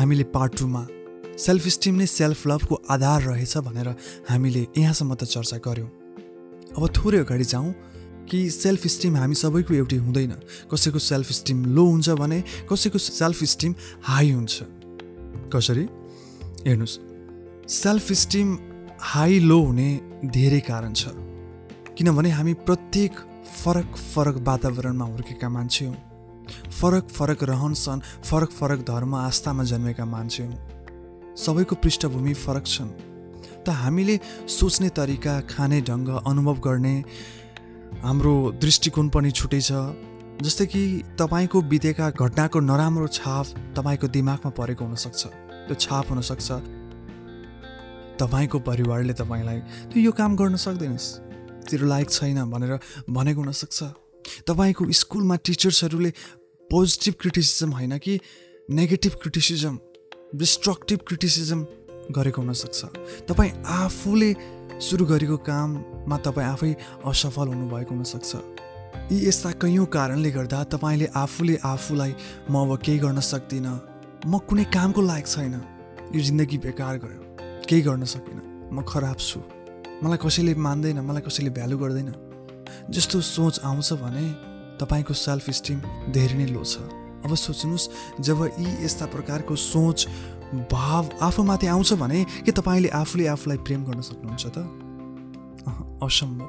हामीले पार्ट टूमा self esteem नै सेल्फ लभको आधार रहेछ भनेर हामीले यहाँसम्म त चर्चा गऱ्यौँ अब थोरै अगाडि जाउँ कि सेल्फ स्टिम हामी सबैको एउटै हुँदैन। कसैको सेल्फ स्टिम लो हुन्छ भने कसैको सेल्फ स्टिम हाई हुन्छ। कसरी? हेर्नुहोस्। सेल्फ स्टिम हाई लो हुने धेरै कारण छ। किनभने हामी प्रत्येक फरक फरक वातावरणमा हुर्केका मान्छे हौँ फरक फरक रहन सहन फरक फरक धर्म आस्थामा जन्मेका मान्छे हौँ सबैको पृष्ठभूमि फरक छन्। त हामीले सोच्ने तरिका खाने ढङ्ग अनुभव गर्ने हाम्रो दृष्टिकोण पनि छुट्टै छ। जस्तै कि तपाईँको बितेका घटनाको नराम्रो छाप तपाईँको दिमागमा परेको हुनसक्छ। त्यो छाप हुनसक्छ। तपाईँको परिवारले तपाईँलाई त्यो यो काम गर्न सक्दैनस्। तेरो लायक छैन भनेर भनेको हुनसक्छ। तपाईँको स्कुलमा टिचर्सहरूले पोजिटिभ क्रिटिसिजम होइन कि नेगेटिभ क्रिटिसिजम डिस्ट्रक्टिभ क्रिटिसिजम गरेको हुनसक्छ। तपाईँ आफूले सुरु गरेको काममा तपाईँ आफै असफल हुनुभएको हुनसक्छ। यी यस्ता कैयौँ कारणले गर्दा तपाईँले आफूले आफूलाई म अब केही गर्न सक्दिनँ। म कुनै कामको लायक छैन। यो जिन्दगी बेकार गयो। केही गर्न सकिनँ म खराब छु। मलाई कसैले मान्दैन मलाई कसैले भ्यालु गर्दैन। जस्तो सोच आउँछ भने तपाईँको सेल्फ स्टिम धेरै नै लो छ। अब सोच्नुहोस् जब यी यस्ता प्रकारको सोच भाव आफूमाथि आउँछ भने के तपाईँले आफूले आफूलाई प्रेम गर्न सक्नुहुन्छ त? असम्भव।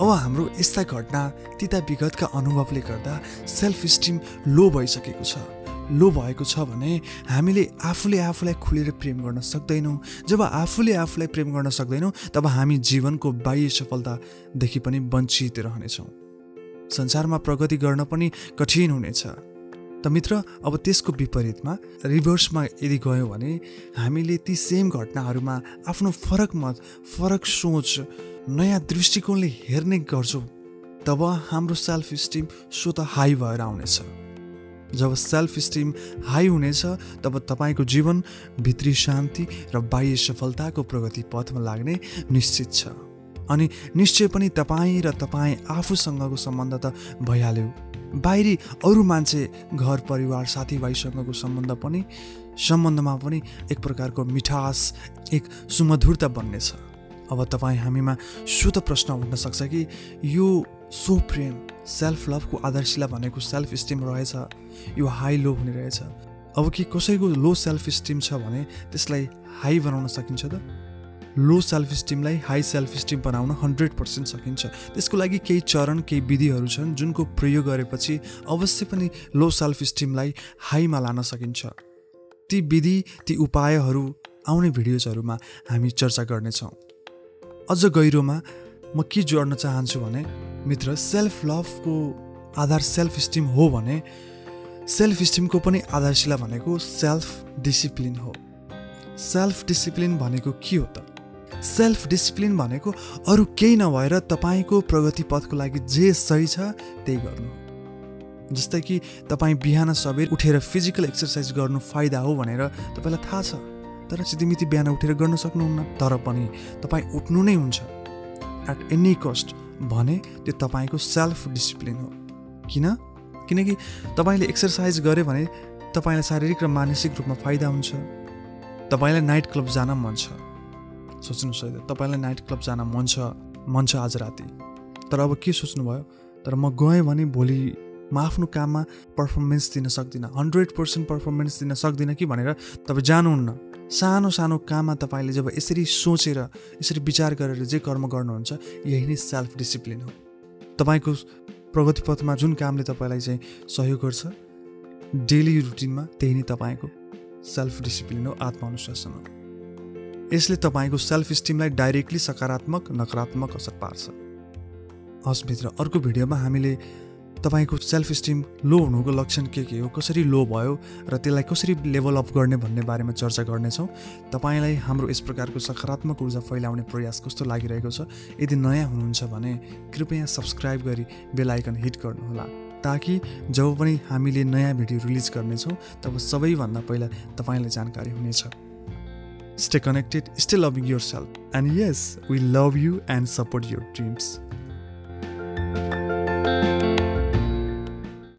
अब हाम्रो यस्ता घटना तिता विगतका अनुभवले गर्दा सेल्फ स्टिम लो भइसकेको छ। लो भएको छ भने हामीले आफूले आफूलाई खुलेर प्रेम गर्न सक्दैनौँ। जब आफूले आफूलाई प्रेम गर्न सक्दैनौँ तब हामी जीवनको बाह्य सफलतादेखि पनि वञ्चित रहनेछौँ। संसारमा प्रगति गर्न पनि कठिन हुनेछ। त मित्र अब त्यसको विपरीतमा रिभर्समा यदि गयौँ भने हामीले ती सेम घटनाहरूमा आफ्नो फरक मत फरक सोच नयाँ दृष्टिकोणले हेर्ने गर्छौँ तब हाम्रो सेल्फ स्टिम स्वत हाई भएर आउनेछ। जब सेल्फ स्टिम हाई हुनेछ तब तपाईँको जीवन भित्री शान्ति र बाह्य सफलताको प्रगति पथमा लाग्ने निश्चित छ। अनि निश्चय पनि तपाईँ र तपाईँ आफूसँगको सम्बन्ध त भइहाल्यो। बाहिरी अरू मान्छे घर परिवार साथीभाइसँगको सम्बन्ध पनि सम्बन्धमा पनि एक प्रकारको मिठास एक सुमधुरता बन्नेछ। अब तपाईँ हामीमा शुद्ध प्रश्न उठ्न सक्छ कि यो सो प्रेम सेल्फ लभको आधारशिला भनेको सेल्फ स्टिम रहेछ यो हाई लो हुने रहेछ। अब कि कसैको लो सेल्फ स्टिम छ भने त्यसलाई हाई बनाउन सकिन्छ त? लो सेल्फ स्टिमलाई हाई सेल्फ स्टिम बनाउन हन्ड्रेड पर्सेन्ट सकिन्छ। त्यसको लागि केही चरण केही विधिहरू छन् जुनको प्रयोग गरेपछि अवश्य पनि लो सेल्फ स्टिमलाई हाईमा लान सकिन्छ। ती विधि ती उपायहरू आउने भिडियोजहरूमा हामी चर्चा गर्नेछौँ। अझ गहिरोमा म के जोड्न चाहन्छु भने मित्र सेल्फ लभको आधार सेल्फ स्टिम हो भने सेल्फ स्टिमको पनि आधारशिला भनेको सेल्फ डिसिप्लिन हो। सेल्फ डिसिप्लिन भनेको के हो त? सेल्फ डिसिप्लिन भनेको अरू केही नभएर तपाईँको प्रगति पथको लागि जे सही छ त्यही गर्नु जस्तै कि तपाईँ बिहान सबेर उठेर फिजिकल एक्सर्साइज गर्नु फाइदा हो भनेर तपाईँलाई थाहा छ तर सिधिमिति बिहान उठेर गर्न सक्नुहुन्न तर पनि तपाईँ उठ्नु नै हुन्छ। एट एनी कस्ट भने त्यो तपाईँको सेल्फ डिसिप्लिन हो। किन? किनकि तपाईँले एक्सर्साइज गऱ्यो भने तपाईँलाई शारीरिक र मानसिक रूपमा फाइदा हुन्छ। तपाईँलाई नाइट क्लब जान मन छ। सोच्नुहोस् है तपाईँलाई नाइट क्लब जान मन छ मन छ आज राति। तर अब के सोच्नुभयो? तर म गएँ भने भोलि म आफ्नो काममा पर्फर्मेन्स दिन सक्दिनँ। हन्ड्रेड पर्सेन्ट पर्फर्मेन्स दिन सक्दिनँ कि भनेर तपाईँ जानुहुन्न। सानो सानो काममा तपाईँले जब यसरी सोचेर यसरी विचार गरेर जे कर्म गर्नुहुन्छ यही नै सेल्फ डिसिप्लिन हो। तपाईँको प्रगति पथमा जुन कामले तपाईँलाई चाहिँ सहयोग गर्छ डेली रुटिनमा त्यही नै तपाईँको सेल्फ डिसिप्लिन हो आत्मअनुशासन हो यसले तपाईँको सेल्फ स्टिमलाई डाइरेक्टली सकारात्मक नकारात्मक असर पार्छ। हस् भित्र अर्को भिडियोमा हामीले तपाईँको सेल्फ स्टिम लो हुनुको लक्षण के के हो कसरी लो भयो र त्यसलाई कसरी लेभल अप गर्ने भन्ने बारेमा चर्चा गर्नेछौँ। तपाईँलाई हाम्रो यस प्रकारको सकारात्मक ऊर्जा फैलाउने प्रयास कस्तो लागिरहेको छ यदि नयाँ हुनुहुन्छ भने कृपया सब्सक्राइब गरी बेलायकन हिट गर्नुहोला ताकि जब पनि हामीले नयाँ भिडियो रिलिज गर्नेछौँ तब सबैभन्दा पहिला तपाईँलाई जानकारी हुनेछ। Stay connected, stay loving yourself. And yes, we love you and support your dreams.